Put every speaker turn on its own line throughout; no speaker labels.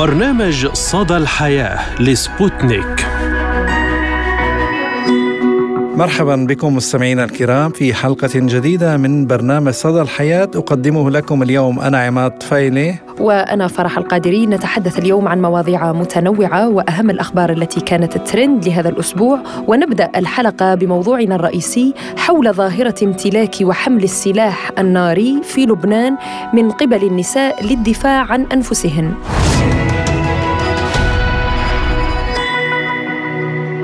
برنامج صدى الحياة لسبوتنيك.
مرحبا بكم مستمعينا الكرام في حلقة جديدة من برنامج صدى الحياة. أقدمه لكم اليوم أنا عماد فايلي
وأنا فرح القادري نتحدث اليوم عن مواضيع متنوعة وأهم الأخبار التي كانت الترند لهذا الأسبوع. ونبدأ الحلقة بموضوعنا الرئيسي حول ظاهرة امتلاك وحمل السلاح الناري في لبنان من قبل النساء للدفاع عن أنفسهن.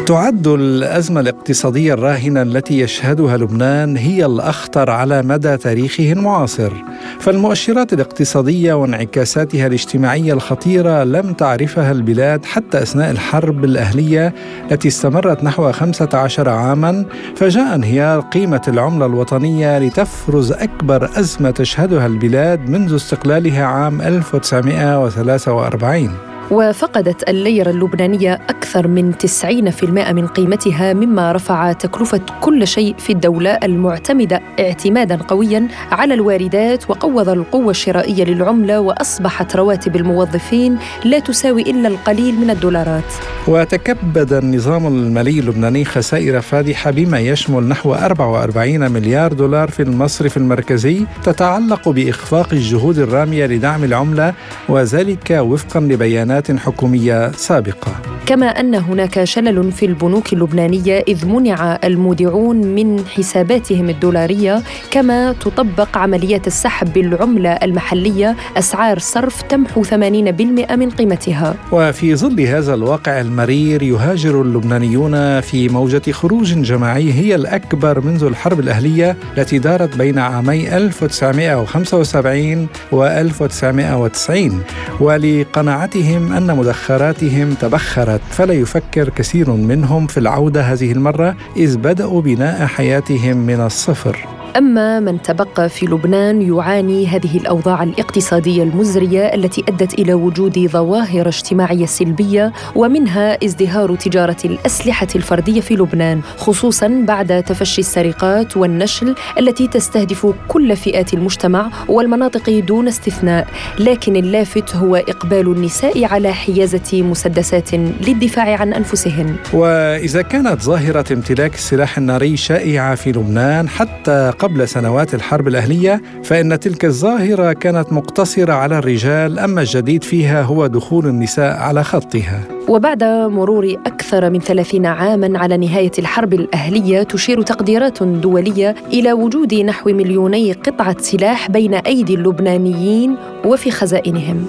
تعد الأزمة الاقتصادية الراهنة التي يشهدها لبنان هي الأخطر على مدى تاريخه المعاصر. فالمؤشرات الاقتصادية وانعكاساتها الاجتماعية الخطيرة لم تعرفها البلاد حتى أثناء الحرب الأهلية التي استمرت نحو 15 عاما فجاء انهيار قيمة العملة الوطنية لتفرز أكبر أزمة تشهدها البلاد منذ استقلالها عام 1943
وفقدت الليرة اللبنانية أكثر من 90% من قيمتها مما رفع تكلفة كل شيء في الدولة المعتمدة اعتمادا قويا على الواردات وقوض القوة الشرائية للعملة وأصبحت رواتب الموظفين لا تساوي إلا القليل من الدولارات.
وتكبد النظام المالي اللبناني خسائر فادحة بما يشمل نحو 44 مليار دولار في المصرف المركزي تتعلق بإخفاق الجهود الرامية لدعم العملة وذلك وفقا لبيانات بيانات حكومية سابقة
كما أن هناك شلل في البنوك اللبنانية إذ منع المودعون من حساباتهم الدولارية كما تطبق عمليات السحب بالعملة المحلية أسعار صرف تمحو 80% من قيمتها.
وفي ظل هذا الواقع المرير يهاجر اللبنانيون في موجة خروج جماعي هي الأكبر منذ الحرب الأهلية التي دارت بين عامي 1975 و 1990 ولقناعتهم أن مدخراتهم تبخرت فلا يفكر كثير منهم في العودة هذه المرة إذ بدأوا بناء حياتهم من الصفر.
أما من تبقى في لبنان يعاني هذه الأوضاع الاقتصادية المزرية التي أدت إلى وجود ظواهر اجتماعية سلبية ومنها ازدهار تجارة الأسلحة الفردية في لبنان خصوصا بعد تفشي السرقات والنشل التي تستهدف كل فئات المجتمع والمناطق دون استثناء. لكن اللافت هو إقبال النساء على حيازة مسدسات للدفاع عن أنفسهن.
وإذا كانت ظاهرة امتلاك السلاح الناري شائعة في لبنان حتى قبل سنوات الحرب الأهلية فإن تلك الظاهرة كانت مقتصرة على الرجال أما الجديد فيها هو دخول النساء على خطها.
وبعد مرور أكثر من ثلاثين عاما على نهاية الحرب الأهلية تشير تقديرات دولية إلى وجود نحو مليوني قطعة سلاح بين أيدي اللبنانيين وفي خزائنهم.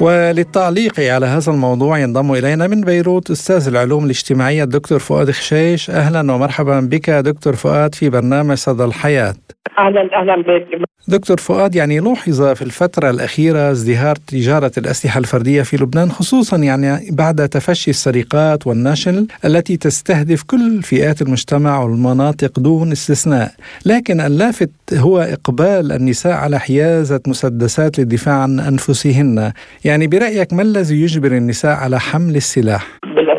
وللتعليق على هذا الموضوع ينضم إلينا من بيروت أستاذ العلوم الاجتماعية الدكتور فؤاد خشيش. أهلا ومرحبا بك دكتور فؤاد في برنامج صدى الحياة.
أهلا أهلا بك.
دكتور فؤاد يعني لوحظ في الفترة الأخيرة ازدهار تجارة الأسلحة الفردية في لبنان خصوصا يعني بعد تفشي السرقات والنشل التي تستهدف كل فئات المجتمع والمناطق دون استثناء. لكن اللافت هو إقبال النساء على حيازة مسدسات للدفاع عن أنفسهن. يعني برأيك ما الذي يجبر النساء على حمل السلاح؟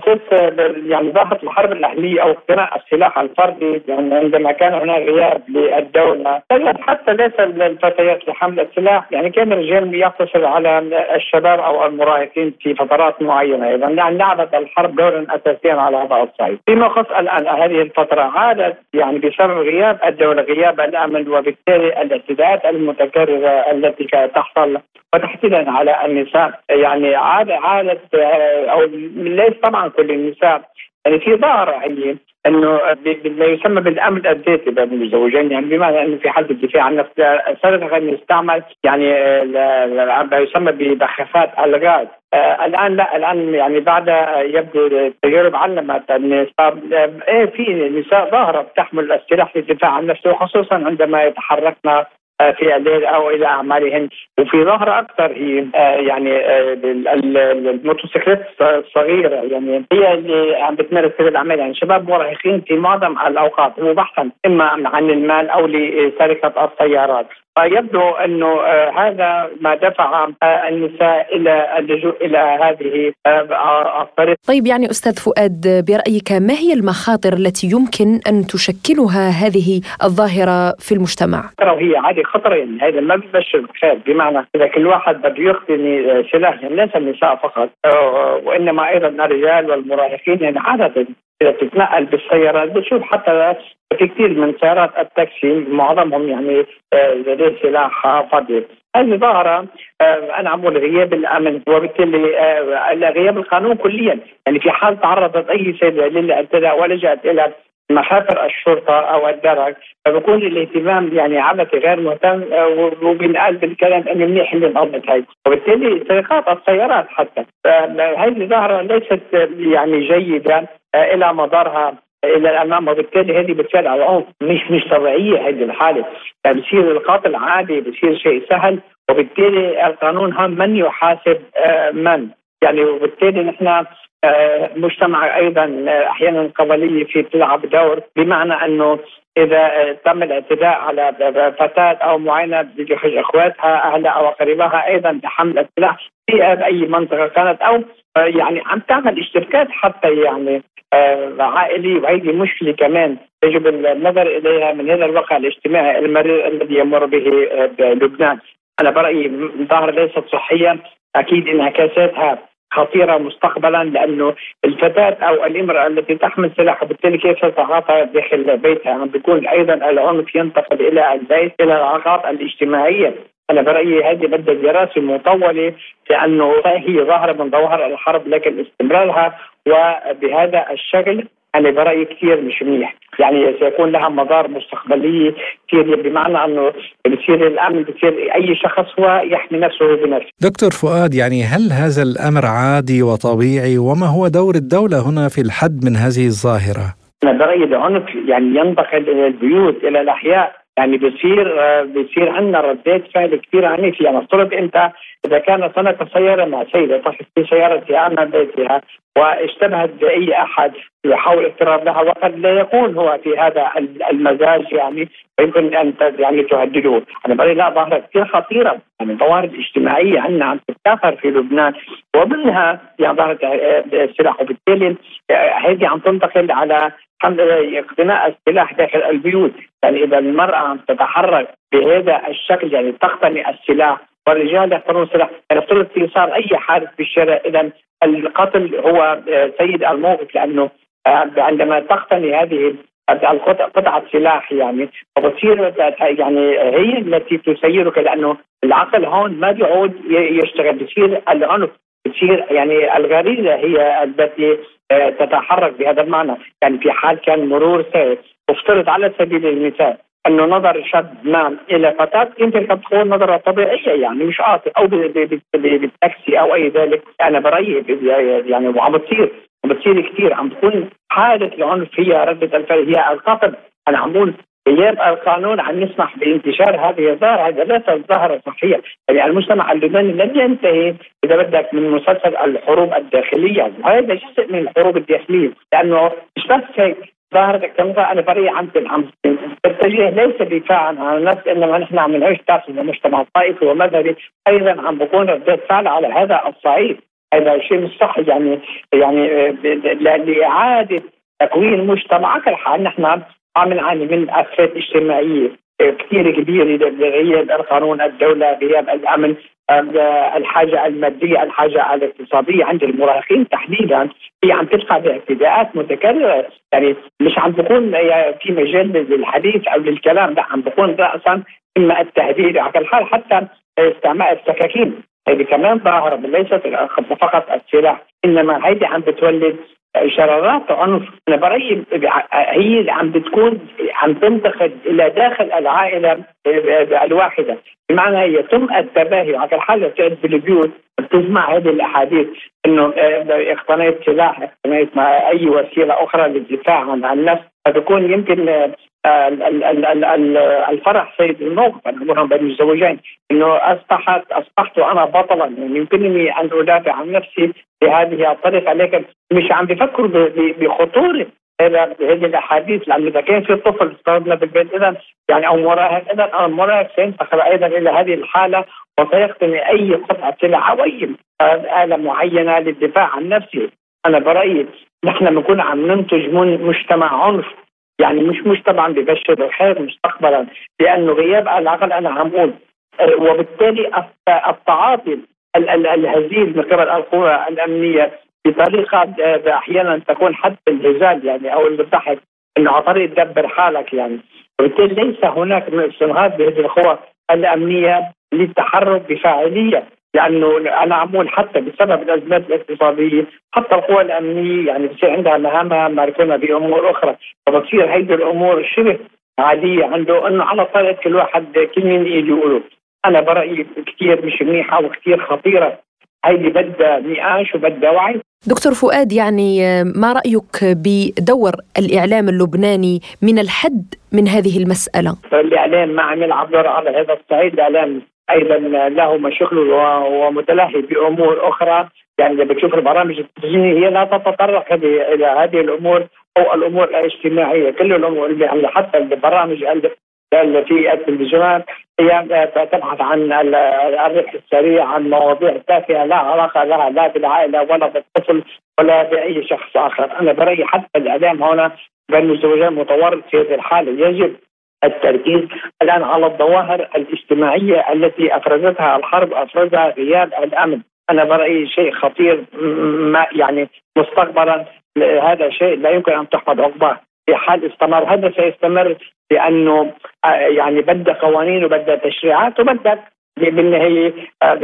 بالاساس يعني ظهرت الحرب الأهلية أو اقتناء السلاح الفردي يعني عندما كان هناك غياب للدولة. حتى ليس الفتيات لحمل السلاح يعني كان الرجال يقتصر على الشباب أو المراهقين في فترات معينة؟ أيضا يعني لعبت الحرب دورا أساسيا على هذا الصعيد. فيما يخص الان هذه الفترة عادت يعني بسبب غياب الدولة غياب الأمن وبالتالي الاعتداءات المتكررة التي تحصل وتحديدا على النساء يعني عاد عادت أو ليس طبعا كل النساء يعني في ظاهرة يعني إنه ما يسمى بالأمن الذاتي بين الزوجين يعني بمعنى إنه في حاله الدفاع عن النفس سابقا يستعمل يعني ما يسمى ببخاخات الغاز. آه الآن لا الآن يعني بعد يبدو التجارب علمت أن إيه في نساء ظاهرة تحمل السلاح للدفاع عن نفسه خصوصا عندما يتحركن في الليل أو إلى اعمالهن وفي ظهر أكثر هي آه، يعني آه، الموتوسيكلات الصغيرة. يعني هي اللي عم بتمارس هذه الأعمال. يعني شباب مراهقين في معظم الأوقات وبحثا إما عن المال أو لسرقة السيارات. فيبدو أنه هذا ما دفع النساء إلى اللجوء إلى هذه الطريق.
طيب يعني أستاذ فؤاد برأيك ما هي المخاطر التي يمكن أن تشكلها هذه الظاهرة في المجتمع؟
وهي عادي خطره يعني هذا ما بيبشر بخير بمعنى إذا كل واحد بده يقتني سلاح يعني ليس النساء فقط وإنما أيضا الرجال والمراهقين يعني عادة اذا بتتنقل بالسيارات بتشوف حتى في كثير من سيارات التاكسي معظمهم يعني آه، لديه سلاح فضي هذه ظاهرة آه، أنا عم غياب الأمن وبالتالي آه، غياب القانون كليا. يعني في حال تعرضت أي سيدة للاعتداء ولجأت إلى محافر الشرطة أو الدرك فبكون الاهتمام يعني عبثي غير مهتم وبنقال بالكلام انه منيح اللي انقضت هاي وبالتالي سرقات السيارات حتى. هذه ظاهره ليست يعني جيدة. إلى مضارها إلى الامام وبالتالي هذه بتصير على العنف مش مش طبيعية هذه الحالة. بصير القاتل عادي بصير شيء سهل. وبالتالي القانون هم من يحاسب آه، من؟ يعني وبالتالي نحن آه، مجتمع أيضا آه، أحيانا القبليه في تلعب دور. بمعنى أنه إذا تم الاعتداء على فتاة أو معينة بحج إخواتها أهلها أو قريبها أيضا بحمل السلاح في أي منطقة كانت أو يعني عم تعمل اشتباكات حتى يعني آه، عائلي وهذه مشكلة كمان. يجب النظر إليها من هذا الواقع الاجتماعي المرير الذي يمر به آه، لبنان. أنا برأيي ظاهره ليست صحية. أكيد انعكاساتها خطيرة مستقبلا لأنه الفتاة أو الإمرأة التي تحمل سلاح وبالتالي كيف تتعاطى داخل بيتها؟ عم بيكون أيضا العنف ينتقل إلى البيت إلى العلاقات الاجتماعية. أنا برأيي هذه بدها دراسه مطوله لأنه هي ظاهرة من ظواهر الحرب لكن استمرارها وبهذا الشكل أنا برأيي كثير مش منيح. يعني سيكون لها مضار مستقبلية كثير بمعنى أنه بصير الأمن بصير أي شخص هو يحمي نفسه بنفسه.
دكتور فؤاد يعني هل هذا الأمر عادي وطبيعي؟ وما هو دور الدولة هنا في الحد من هذه الظاهرة؟
أنا برأيي العنف يعني ينتقل إلى البيوت إلى الأحياء يعني بصير آه، بصير عندنا ردات فعل كثير عنيفة. يعني افترض أنت إذا كانت هناك سياره مع سيدة طفت في سيارتها امام بيتها واشتبهت بأي أحد يحاول اقتراب لها وقد لا يكون هو في هذا المزاج يعني ويمكن أن يعني تهددوه، أنا برايي لا ظاهره كثير خطيرة. يعني الظواهر الاجتماعية عندنا عم تتكاثر في لبنان ومنها يعني ظاهره السلاح وبالتالي آه، هذه عم تنتقل على اقتناء السلاح داخل البيوت. يعني إذا المرأة تتحرك بهذا الشكل يعني تقتني السلاح والرجال يقتنون السلاح يعني افترض في صار أي حادث في الشارع. اذا القتل هو آه، سيد الموقف لأنه آه، عندما تقتني هذه قطعة سلاح يعني وبتصير يعني هي التي تسيرك لأنه العقل هون ما بيعود يشتغل بصير العنف بتصير يعني الغريزة هي التي آه، تتحرك بهذا المعنى. يعني في حال كان مرور سير افترض على سبيل المثال أنه نظر شاب ما إلى فتاة يمكن قد تكون نظرة طبيعية يعني مش قاطع أو بالتاكسي أو أي ذلك. أنا برأيي يعني وعم بتصير عم بتصير كثير عم تكون حالة العنف هي ردة الفعل هي القتل أنا عم بقول غياب القانون عم يسمح بانتشار هذه الظاهره هذا ليس ظاهره صحيه، يعني المجتمع اللبناني لم ينتهي إذا بدك من مسلسل الحروب الداخلية، وهذا جزء من الحروب الداخلية، لأنه مش بس هيك. ظاهرة كمرأة أنا بريء عم عم تتجه ليس دفاعا عن النفس إنما نحن عم نعيش تحت مجتمع طائفي ومذهبي. أيضا عم بكون ردة فعل على هذا الصعيد. هذا شيء مش صح يعني يعني لإعادة تكوين مجتمع. كل حال نحن عم نعاني من افات اجتماعيه كثير كبيره غياب القانون الدولة غياب الأمن الحاجة المادية الحاجة الاقتصادية. عند المراهقين تحديدا هي عم تلقى باعتداءات متكررة. يعني مش عم بكون في مجال للحديث أو للكلام لا عم بكون راسا إما التهديد على الحال حتى استعمال السكاكين. هذه كمان ظاهرة ليست فقط السلاح إنما هيدي عم بتولد شرارات عنف أنا برايي هي عم بتكون عم تنتقد إلى داخل العائلة الواحدة. بمعنى يتم التباهي على الحاله بتقعد بالبيوت بتسمع هذه الأحاديث إنه اقتنيت سلاح اقتنيت مع أي وسيلة أخرى للدفاع عن النفس فبكون يمكن الفرح سيد الموقف أنا بين الزوجين إنه اصبحت أصبحت أنا بطلا. يعني يمكنني أن أدافع عن نفسي بهذه الطريقة لكن مش عم بفكروا بخطورة هذه الأحاديث لأن إذا كان في طفل استخدمنا بالبيت اذا يعني أو مراهق اذا المراهق سينتقل أيضا إلى هذه الحالة وسيقتني أي قطعة سلعه أو اي آلة معينة للدفاع عن نفسه أنا برأيي نحن بنكون عم ننتج مجتمع عنف. يعني مش مجتمع ببشر الخير مستقبلا لأنه غياب العقل أنا عم أقول. آه، وبالتالي التعاطي الهزيل من قبل القوى الأمنية بطريقة آه، أحيانا تكون حتى الهزال يعني أو الضحك إنه على طريق دبر حالك يعني. وبالتالي ليس هناك استنهاض بهذه القوى الأمنية للتحرك بفاعلية. لأنه أنا عمول حتى بسبب الأزمات الاقتصادية حتى القوى الأمنية يعني بصير عندها مهامها مركونه بأمور أخرى. فبتصير هيدي الأمور شبه عادية عنده إنه على طريقة كل واحد كل مين يجي يقوله. أنا برأيي كثير مش منيحة وكثير خطيرة. هيدي بدها نقاش وبدها وعي.
دكتور فؤاد يعني ما رأيك بدور الإعلام اللبناني من الحد من هذه المسألة؟
الإعلام ما عم يلعب دور على هذا الصعيد، الاعلام أيضا له مشاكله ومتلهي بأمور أخرى. يعني إذا بتشوف البرامج التلفزيونيه هي لا تتطرق إلى هذه الأمور أو الأمور الاجتماعية. كل الأمور اللي حتى البرامج في التلفزيونات هي تبحث عن الربح السريع عن مواضيع تافهة لا علاقة لها لا بالعائلة ولا بالطفل ولا بأي شخص آخر، أنا برأيي حتى الإعلام هنا بين الزوجين متورط في هذه الحالة، يجب التركيز الآن على الظواهر الاجتماعية التي افرزتها الحرب افرزها غياب الأمن، أنا برأيي شيء خطير ما يعني مستقبلا هذا شيء لا يمكن ان تحفظ عقباه في حال استمر هذا سيستمر لأنه يعني بدها قوانين وبدها تشريعات وبدها بالنهاية آه،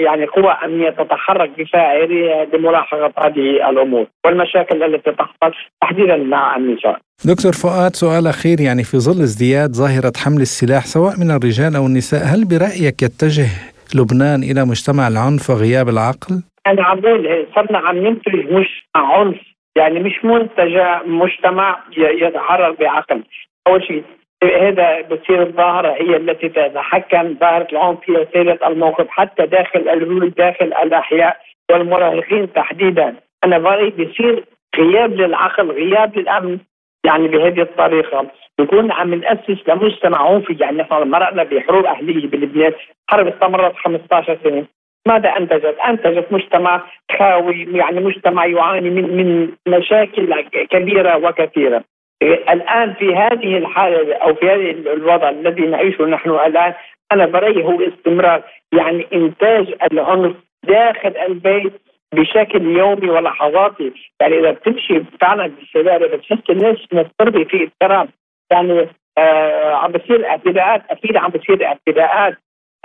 يعني قوى أمنية تتحرك بفاعليه لملاحقه هذه الأمور والمشاكل التي تحصل تحديدا مع النساء.
دكتور فؤاد سؤال أخير يعني في ظل ازدياد ظاهرة حمل السلاح سواء من الرجال أو النساء هل برأيك يتجه لبنان إلى مجتمع العنف وغياب العقل؟
أنا عم بقول صرنا عم ننتج مجتمع عنف يعني مش منتج مجتمع يتحرك بعقل أول شيء هذا بتصير الظاهرة هي التي تتحكم ظاهرة العنف في سيرة الموقف حتى داخل البيوت داخل الأحياء والمراهقين تحديدا أنا برأيي بصير غياب للعقل غياب للأمن يعني بهذه الطريقة نكون عم نأسس لمجتمع عنفي يعني نحن مرقنا بحروب أهلية بلبنان حرب استمرت 15 سنة ماذا أنتجت؟ أنتجت مجتمع خاوي يعني مجتمع يعاني من من مشاكل كبيرة وكثيرة. الآن في هذه الحالة أو في هذه الوضع الذي نعيشه نحن الآن أنا برايي هو استمرار يعني إنتاج العنف داخل البيت بشكل يومي ولحظاتي. يعني إذا بتمشي فعلا بالشوارع بتحس الناس مضطربة في اضطراب يعني آه عم بصير اعتداءات أكيد عم بصير اعتداءات.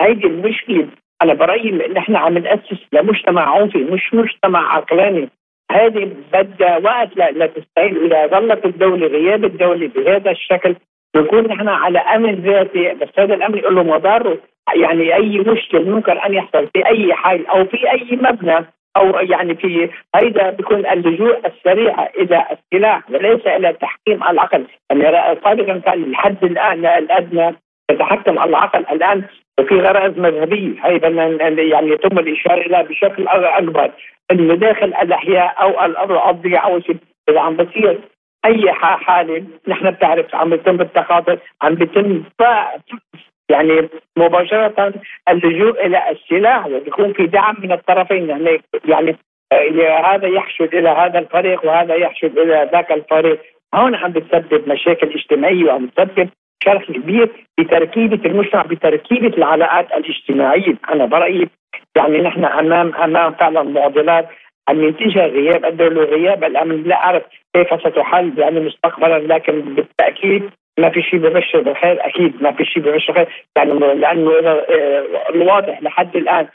هيدي المشكلة. أنا برايي إن إحنا عم نأسس لمجتمع عنفي مش مجتمع عقلاني. هذه بدها وقت لتستعيد إذا ظلت الدولة غياب الدولة بهذا الشكل نكون نحن على امن ذاتي. بس هذا يقول له مضاره. يعني أي مشكل ممكن أن يحصل في أي حي أو في أي مبنى أو يعني في هيدا بيكون اللجوء السريع إلى السلاح وليس إلى تحكيم العقل. يعني كان الحد الان الأدنى يتحكم العقل الآن في غرائز مذهبية. هي يعني يتم الإشارة إليها بشكل أكبر. إنه داخل الأحياء أو الأرض الارضيه أو شيء إذا عم بصير أي حالة نحن بتعرف عم بيتم التخاطر عم بيتم يعني مباشرة اللجوء إلى السلاح ويكون في دعم من الطرفين. يعني يعني هذا يحشد إلى هذا الفريق وهذا يحشد إلى ذاك الفريق. هون عم بتسبب مشاكل اجتماعية وعم بتسبب شرح كبير بتركيبة المجتمع بتركيبة العلاقات الاجتماعية. أنا برأيي يعني نحن أمام أمام فعلا معضلات عم ينتجها غياب الدولة وغياب الأمن. لا أعرف كيف ستحل يعني مستقبلا لكن بالتأكيد ما في شيء ببشر بالخير. أكيد ما في شيء ببشر بالخير. يعني إذا آه، الواضح لحد الآن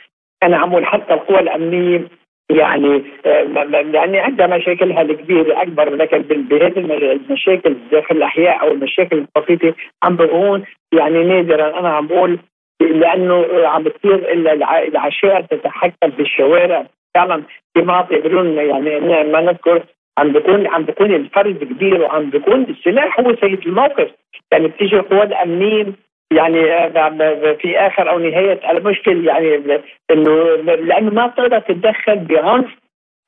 أنا عمول حتى القوى الأمنية يعني آه، يعني عندها مشاكلها الكبيره أكبر لكن بهذه المشاكل داخل الأحياء أو المشاكل البسيطة. عم بكون يعني نادرا أنا عم بقول لأنه عم بتصير العشائر تتحكم بالشوارع فعلا في مناطق بدون يعني ما نذكر عم بيكون عم بيكون الفرد كبير وعم بيكون السلاح هو سيد الموقف. يعني بتيجي القوى الأمنية يعني في آخر أو نهاية المشكل يعني إنه لأنه ما بتقدر تتدخل بعنف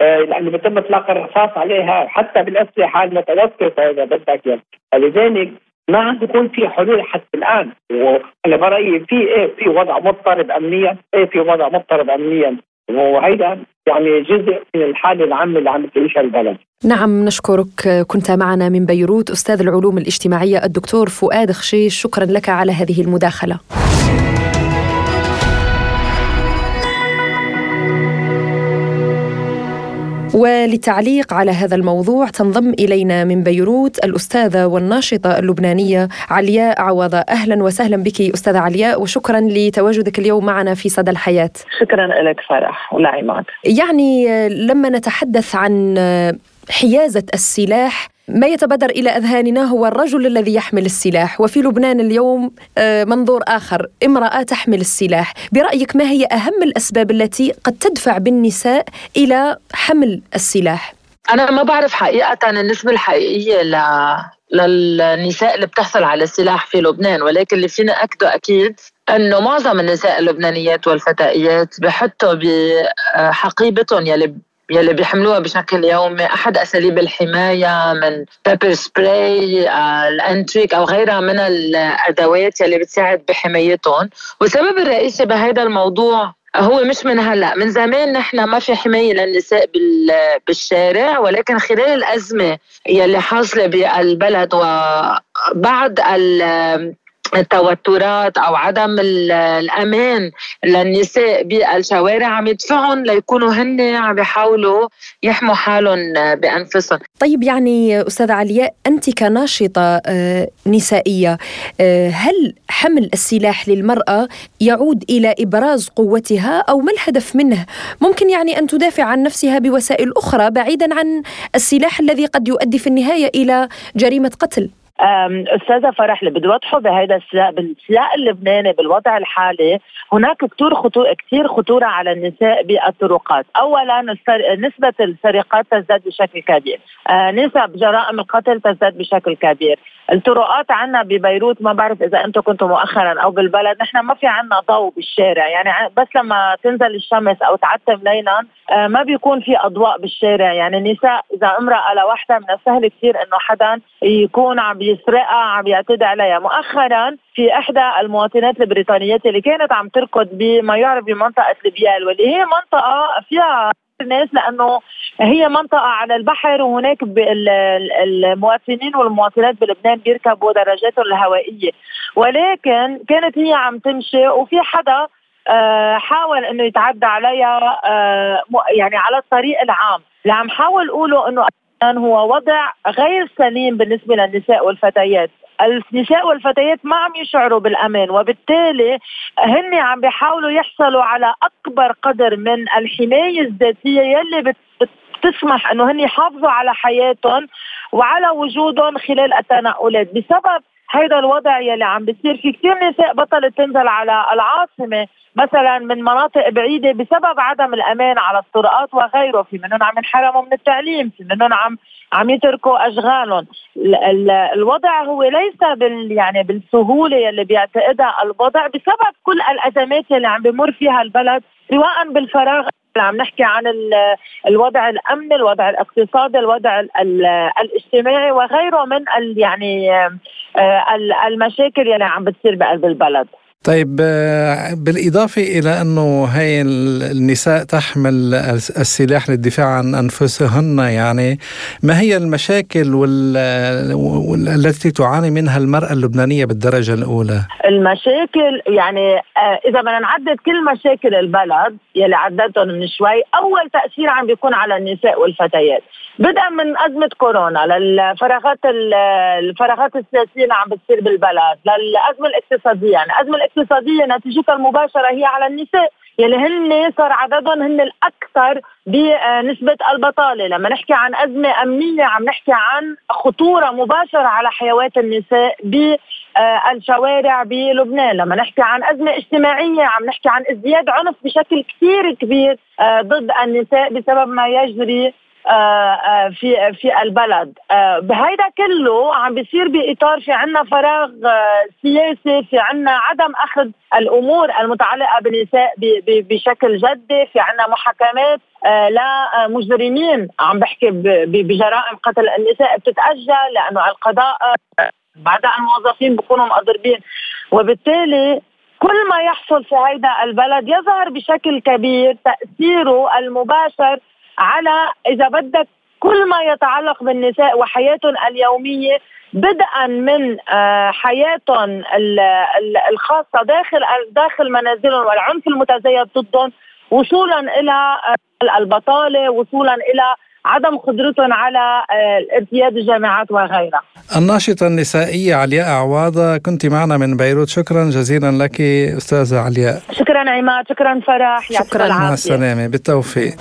يعني بيتم إطلاق الرصاص عليها حتى بالأسلحة المتوسطه إذا بدك يعني. فلذلك ما عم بيكون في حلول حتى الآن. وأنا برأيي في إيه في وضع مضطرب امنيا إيه في وضع مضطرب امنيا. وهيدا يعني جزء من الحالة العامة اللي عم تعيشها البلد.
نعم نشكرك. كنت معنا من بيروت أستاذ العلوم الاجتماعية الدكتور فؤاد خشيش شكرا لك على هذه المداخلة. وللتعليق على هذا الموضوع تنضم إلينا من بيروت الأستاذة والناشطة اللبنانية علياء عوضة أهلا وسهلا بك أستاذة علياء وشكرا لتواجدك اليوم معنا في صدى الحياة.
شكرا لك فرح ولعماد
يعني لما نتحدث عن حيازة السلاح. ما يتبادر إلى أذهاننا هو الرجل الذي يحمل السلاح. وفي لبنان اليوم آه، منظور آخر. امرأة تحمل السلاح. برأيك ما هي أهم الأسباب التي قد تدفع بالنساء إلى حمل السلاح؟
أنا ما بعرف حقيقة النسبة الحقيقية ل للنساء اللي بتحصل على السلاح في لبنان. ولكن اللي فينا أكده أكيد إنه معظم النساء اللبنانيات والفتائيات بحطوا بحقيبتهم يلي يلي بيحملوها بشكل يومي أحد أساليب الحماية من بيبر سبراي آه، الأنتريك أو غيرها من الأدوات يلي بتساعد بحمايتهم. والسبب الرئيسي بهذا الموضوع هو مش من هلأ من زمان نحن ما في حماية للنساء بالشارع ولكن خلال الأزمة يلي حاصلة بالبلد وبعد التوترات أو عدم الأمان للنساء بالشوارع عم يدفعهم ليكونوا هن عم يحاولوا يحموا حالهم بأنفسهم.
طيب يعني استاذه علياء أنت كناشطة آه، نسائية آه، هل حمل السلاح للمرأة يعود إلى إبراز قوتها أو ما الهدف منه؟ ممكن يعني أن تدافع عن نفسها بوسائل أخرى بعيدا عن السلاح الذي قد يؤدي في النهاية إلى جريمة قتل.
أستاذة فرح اللي بدي اوضحه بهذا السلاح بالسلاح اللبناني بالوضع الحالي هناك كثير خطوره كثير خطورة على النساء بالطرقات، اولا نسبة السرقات تزداد بشكل كبير، آه، نسب جرائم القتل تزداد بشكل كبير، الطرقات عنا ببيروت ما بعرف إذا أنتم كنتوا مؤخرا أو بالبلد نحن ما في عنا ضوء بالشارع يعني بس لما تنزل الشمس أو تعتم ليلا آه، ما بيكون في أضواء بالشارع يعني النساء إذا امرأة لوحدها من السهل كثير إنه حدا يكون عم يسرقها عم يعتدي عليها. مؤخرا في إحدى المواطنات البريطانيات اللي كانت عم تركض بما يعرف بمنطقة ليبيال واللي هي منطقة فيها الناس لأنه هي منطقة على البحر وهناك المواطنين والمواطنات بلبنان بيركبوا دراجاتهم الهوائية. ولكن كانت هي عم تمشي وفي حدا آه، حاول إنه يتعدى عليها آه، يعني على الطريق العام. اللي عم حاول اقوله إنه هو وضع غير سليم بالنسبة للنساء والفتيات. النساء والفتيات ما عم يشعروا بالأمان وبالتالي هن عم بيحاولوا يحصلوا على أكبر قدر من الحماية الذاتية يلي بتسمح إنه هن يحافظوا على حياتهم وعلى وجودهم خلال التنقلات بسبب هيدا الوضع يلي عم بيصير في كثير نساء بطلت تنزل على العاصمة مثلا من مناطق بعيدة بسبب عدم الأمان على الطرقات وغيره. في منهم عم ينحرموا من التعليم في منهم عم عم يتركوا أشغالهم. الوضع هو ليس بال يعني بالسهولة يلي بيعتقدها الوضع بسبب كل الأزمات اللي عم بمر فيها البلد سواء بالفراغ عم نحكي عن الوضع الامني، الوضع الاقتصادي، الوضع الاجتماعي وغيره من يعني آه، المشاكل يلي عم بتصير بقلب البلد.
طيب آه، بالإضافة إلى أنه هاي النساء تحمل السلاح للدفاع عن أنفسهن يعني ما هي المشاكل وال... التي تعاني منها المرأة اللبنانية بالدرجة الأولى؟
المشاكل يعني آه، إذا بدنا نعدد كل مشاكل البلد يلي عددتهم من شوي أول تأثير عم بيكون على النساء والفتيات. بدءا من أزمة كورونا للفراغات الفراغات السياسية اللي عم بتصير بالبلد للأزمة الاقتصادية. يعني الأزمة الاقتصادية نتيجتها المباشرة هي على النساء. يلي هن صار عددهم هن الأكثر بنسبة البطالة، لما نحكي عن أزمة أمنية عم نحكي عن خطورة مباشرة على حيوات النساء بالشوارع بلبنان، لما نحكي عن أزمة اجتماعية عم نحكي عن ازدياد عنف بشكل كثير كبير آه، ضد النساء بسبب ما يجري في في البلد. بهيدا كله عم بيصير بإطار في عنا فراغ سياسي في عنا عدم أخذ الأمور المتعلقة بالنساء بشكل جدي في عنا محاكمات لمجرمين عم بحكي بجرائم قتل النساء بتتأجل لأنه القضاء بعدها الموظفين بيكونوا مقدربين. وبالتالي كل ما يحصل في هيدا البلد يظهر بشكل كبير تأثيره المباشر على إذا بدك كل ما يتعلق بالنساء وحياتهم اليومية بدءا من آه، حياتهم الخاصة داخل داخل منازلهم والعنف المتزايد ضدهم وصولا إلى آه، البطالة وصولا إلى عدم قدرتهم على آه، ارتياد الجامعات وغيرها.
الناشطة النسائية علياء عواضة كنت معنا من بيروت. شكرا جزيلا لك أستاذة علياء.
شكرا عماد شكرا فرح
شكرا مع السلامة. بالتوفيق.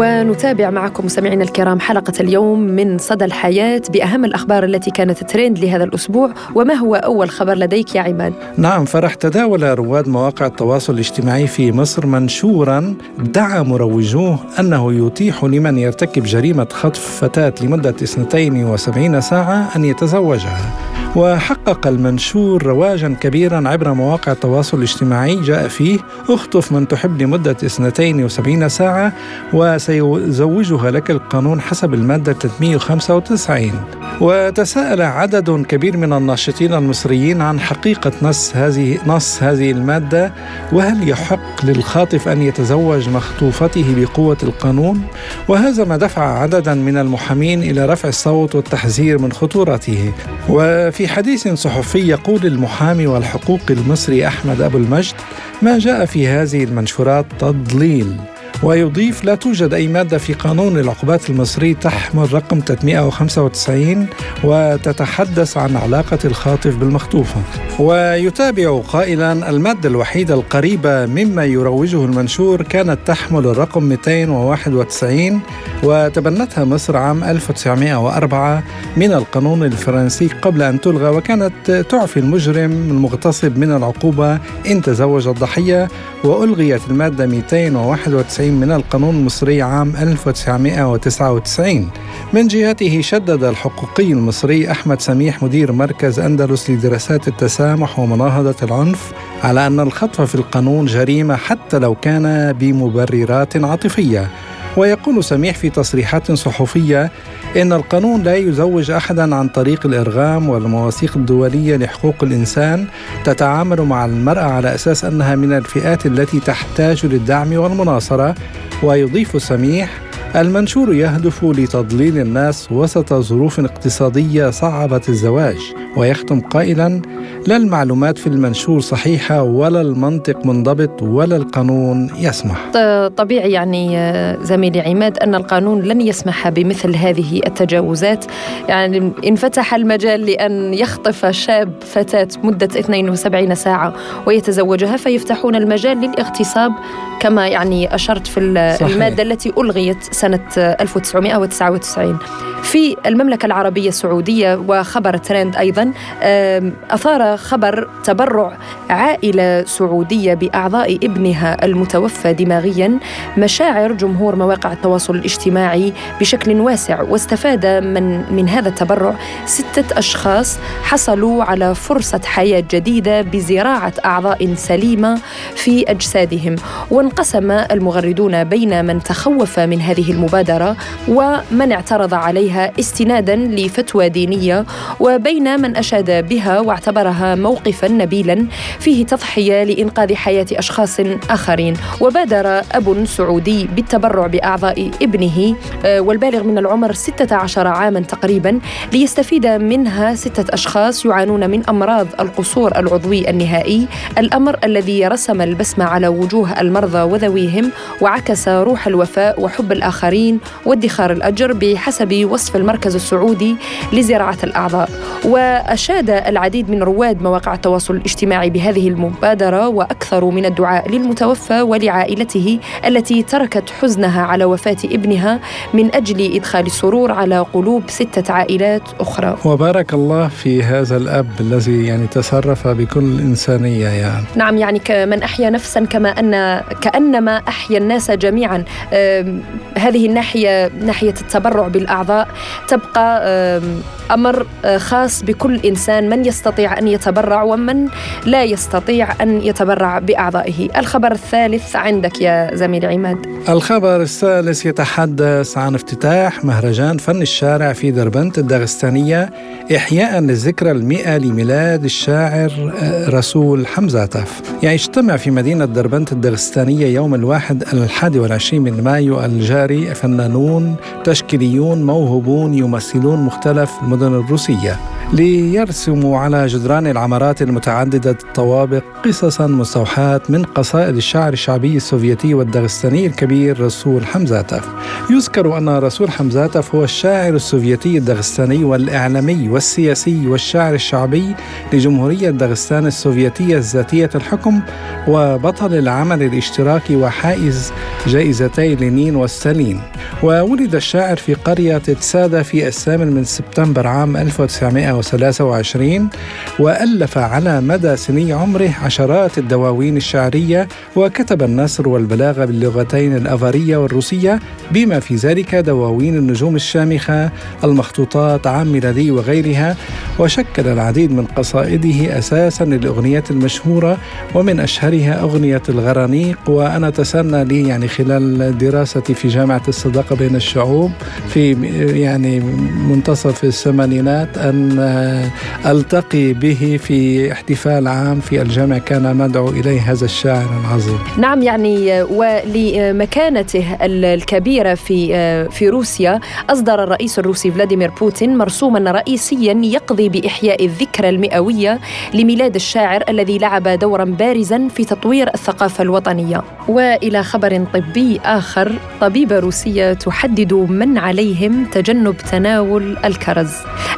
ونتابع معكم مستمعينا الكرام حلقة اليوم من صدى الحياة بأهم الأخبار التي كانت ترند لهذا الأسبوع وما هو أول خبر لديك يا عماد؟
نعم فرح تداول رواد مواقع التواصل الاجتماعي في مصر منشورا ادعى مروجوه أنه يتيح لمن يرتكب جريمة خطف فتاة لمدة 72 ساعة أن يتزوجها وحقق المنشور رواجا كبيرا عبر مواقع التواصل الاجتماعي. جاء فيه أخطف من تحب لمدة 72 ساعة وسيزوجها لك القانون حسب المادة 395 وتساءل عدد كبير من الناشطين المصريين عن حقيقة نص هذه نص هذه المادة وهل يحق للخاطف أن يتزوج مخطوفته بقوة القانون؟ وهذا ما دفع عددا من المحامين إلى رفع الصوت والتحذير من خطورته. وفي حديث صحفي يقول المحامي والحقوقي المصري أحمد أبو المجد ما جاء في هذه المنشورات تضليل. ويضيف لا توجد أي مادة في قانون العقوبات المصري تحمل رقم 395 وتتحدث عن علاقة الخاطف بالمخطوفة. ويتابع قائلا المادة الوحيدة القريبة مما يروجه المنشور كانت تحمل الرقم 291 وتبنتها مصر عام 1904 من القانون الفرنسي قبل أن تلغى وكانت تعفي المجرم المغتصب من العقوبة إن تزوج الضحية وألغيت المادة 291 من القانون المصري عام 1999 من جهته شدد الحقوقي المصري أحمد سميح مدير مركز أندلس لدراسات التسامح ومناهضة العنف على أن الخطف في القانون جريمة حتى لو كان بمبررات عاطفية. ويقول سميح في تصريحات صحفية إن القانون لا يزوج أحدا عن طريق الإرغام والمواثيق الدولية لحقوق الإنسان تتعامل مع المرأة على أساس أنها من الفئات التي تحتاج للدعم والمناصرة ويضيف سميح المنشور يهدف لتضليل الناس وسط ظروف اقتصادية صعبت الزواج ويختم قائلا لا المعلومات في المنشور صحيحة ولا المنطق منضبط ولا القانون يسمح
طبيعي يعني زميلي عماد أن القانون لن يسمح بمثل هذه التجاوزات يعني انفتح المجال لأن يخطف شاب فتاة مدة 72 ساعة ويتزوجها فيفتحون المجال للاغتصاب كما يعني أشرت في صحيح. المادة التي ألغيت سنة 1999 في المملكة العربية السعودية وخبر ترند أيضا أثار خبر تبرع عائلة سعودية بأعضاء ابنها المتوفى دماغيا. مشاعر جمهور مواقع التواصل الاجتماعي بشكل واسع واستفاد من من هذا التبرع ستة أشخاص حصلوا على فرصة حياة جديدة بزراعة أعضاء سليمة في أجسادهم. وانقسم المغردون بين من تخوف من هذه المبادرة ومن اعترض عليها استنادا لفتوى دينية وبين من أشاد بها واعتبرها موقفا نبيلا فيه تضحية لإنقاذ حياة أشخاص آخرين. وبادر أب سعودي بالتبرع بأعضاء ابنه آه، والبالغ من العمر 16 عاما تقريبا ليستفيد منها ستة أشخاص يعانون من أمراض القصور العضوي النهائي. الأمر الذي رسم البسمة على وجوه المرضى وذويهم وعكس روح الوفاء وحب الآخرين. الآخرين وادخار الأجر بحسب وصف المركز السعودي لزراعة الأعضاء. وأشاد العديد من رواد مواقع التواصل الاجتماعي بهذه المبادرة وأكثروا من الدعاء للمتوفى ولعائلته التي تركت حزنها على وفاة ابنها من أجل إدخال السرور على قلوب ستة عائلات أخرى.
وبارك الله في هذا الأب الذي يعني تصرف بكل إنسانية يعني.
نعم يعني كمن أحيا نفسا كما أن كأنما أحيا الناس جميعا. هذه الناحية ناحية التبرع بالأعضاء تبقى أمر آه، خاص بكل إنسان من يستطيع أن يتبرع ومن لا يستطيع أن يتبرع بأعضائه. الخبر الثالث عندك يا زميل عماد.
الخبر الثالث يتحدث عن افتتاح مهرجان فن الشارع في دربنت الداغستانية إحياء للذكرى المئة لميلاد الشاعر آه، رسول حمزاتف يعني اجتمع في مدينة دربنت الداغستانية يوم الواحد الحادي والعشرين من مايو الجاري فنانون تشكيليون موهوبون يمثلون مختلف المدن الروسية. ليرسموا على جدران العمارات المتعددة الطوابق قصصا مستوحاة من قصائد الشعر الشعبي السوفيتي والدغستاني الكبير رسول حمزاتف. يذكر أن رسول حمزاتف هو الشاعر السوفيتي الدغستاني والإعلامي والسياسي والشاعر الشعبي لجمهورية دغستان السوفيتية الذاتية الحكم وبطل العمل الاشتراكي وحائز جائزتي لينين وستالين وولد الشاعر في قرية تسادا في الثامن من سبتمبر عام 1923 وألف على مدى سني عمره عشرات الدواوين الشعرية وكتب النثر والبلاغة باللغتين الأفارية والروسية بما في ذلك دواوين النجوم الشامخة المخطوطات عام ميلادي وغيرها وشكل العديد من قصائده أساسا للأغنيات المشهورة ومن أشهرها أغنية الغرانيق وأنا تسنى لي يعني خلال دراستي في جامعة الصداقة بين الشعوب في يعني منتصف الثمانينات أن ألتقي به في احتفال عام في الجامع. كان مدعو إليه هذا الشاعر العظيم.
نعم يعني ولمكانته الكبيرة في في روسيا أصدر الرئيس الروسي فلاديمير بوتين مرسوما رئيسيا يقضي بإحياء الذكرى المئوية لميلاد الشاعر الذي لعب دورا بارزا في تطوير الثقافة الوطنية. وإلى خبر طبي آخر طبيبة روسية تحدد من عليهم تجنب تناول الكرز.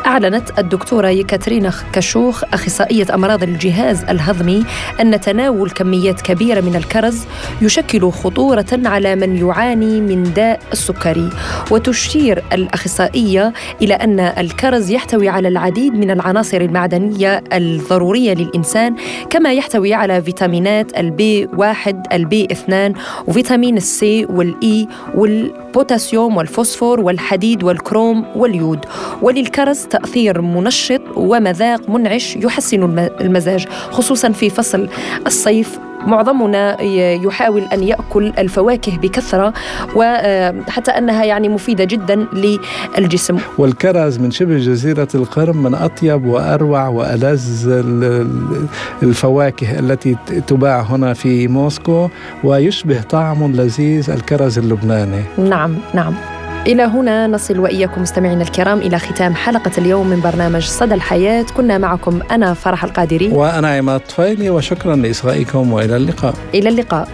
أعلنت الدكتورة يكاترينا كشوخ أخصائية أمراض الجهاز الهضمي أن تناول كميات كبيرة من الكرز يشكل خطورة على من يعاني من داء السكري. وتشير الأخصائية إلى أن الكرز يحتوي على العديد من العناصر المعدنية الضرورية للإنسان كما يحتوي على فيتامينات البي واحد البي اثنان وفيتامين السي والاي والبوتاسيوم والفوسفور والحديد والكروم واليود. وللكرز تأثير منشط ومذاق منعش يحسن المزاج خصوصا في فصل الصيف. معظمنا يحاول أن يأكل الفواكه بكثرة وحتى أنها يعني مفيدة جدا للجسم.
والكرز من شبه جزيرة القرم من أطيب وأروع وألذ الفواكه التي تباع هنا في موسكو ويشبه طعم لذيذ الكرز اللبناني.
نعم نعم. إلى هنا نصل وإياكم مستمعينا الكرام إلى ختام حلقة اليوم من برنامج صدى الحياة. كنا معكم أنا فرح القادري.
وأنا عماد طفيلي وشكرا لإصغائكم وإلى اللقاء.
إلى اللقاء.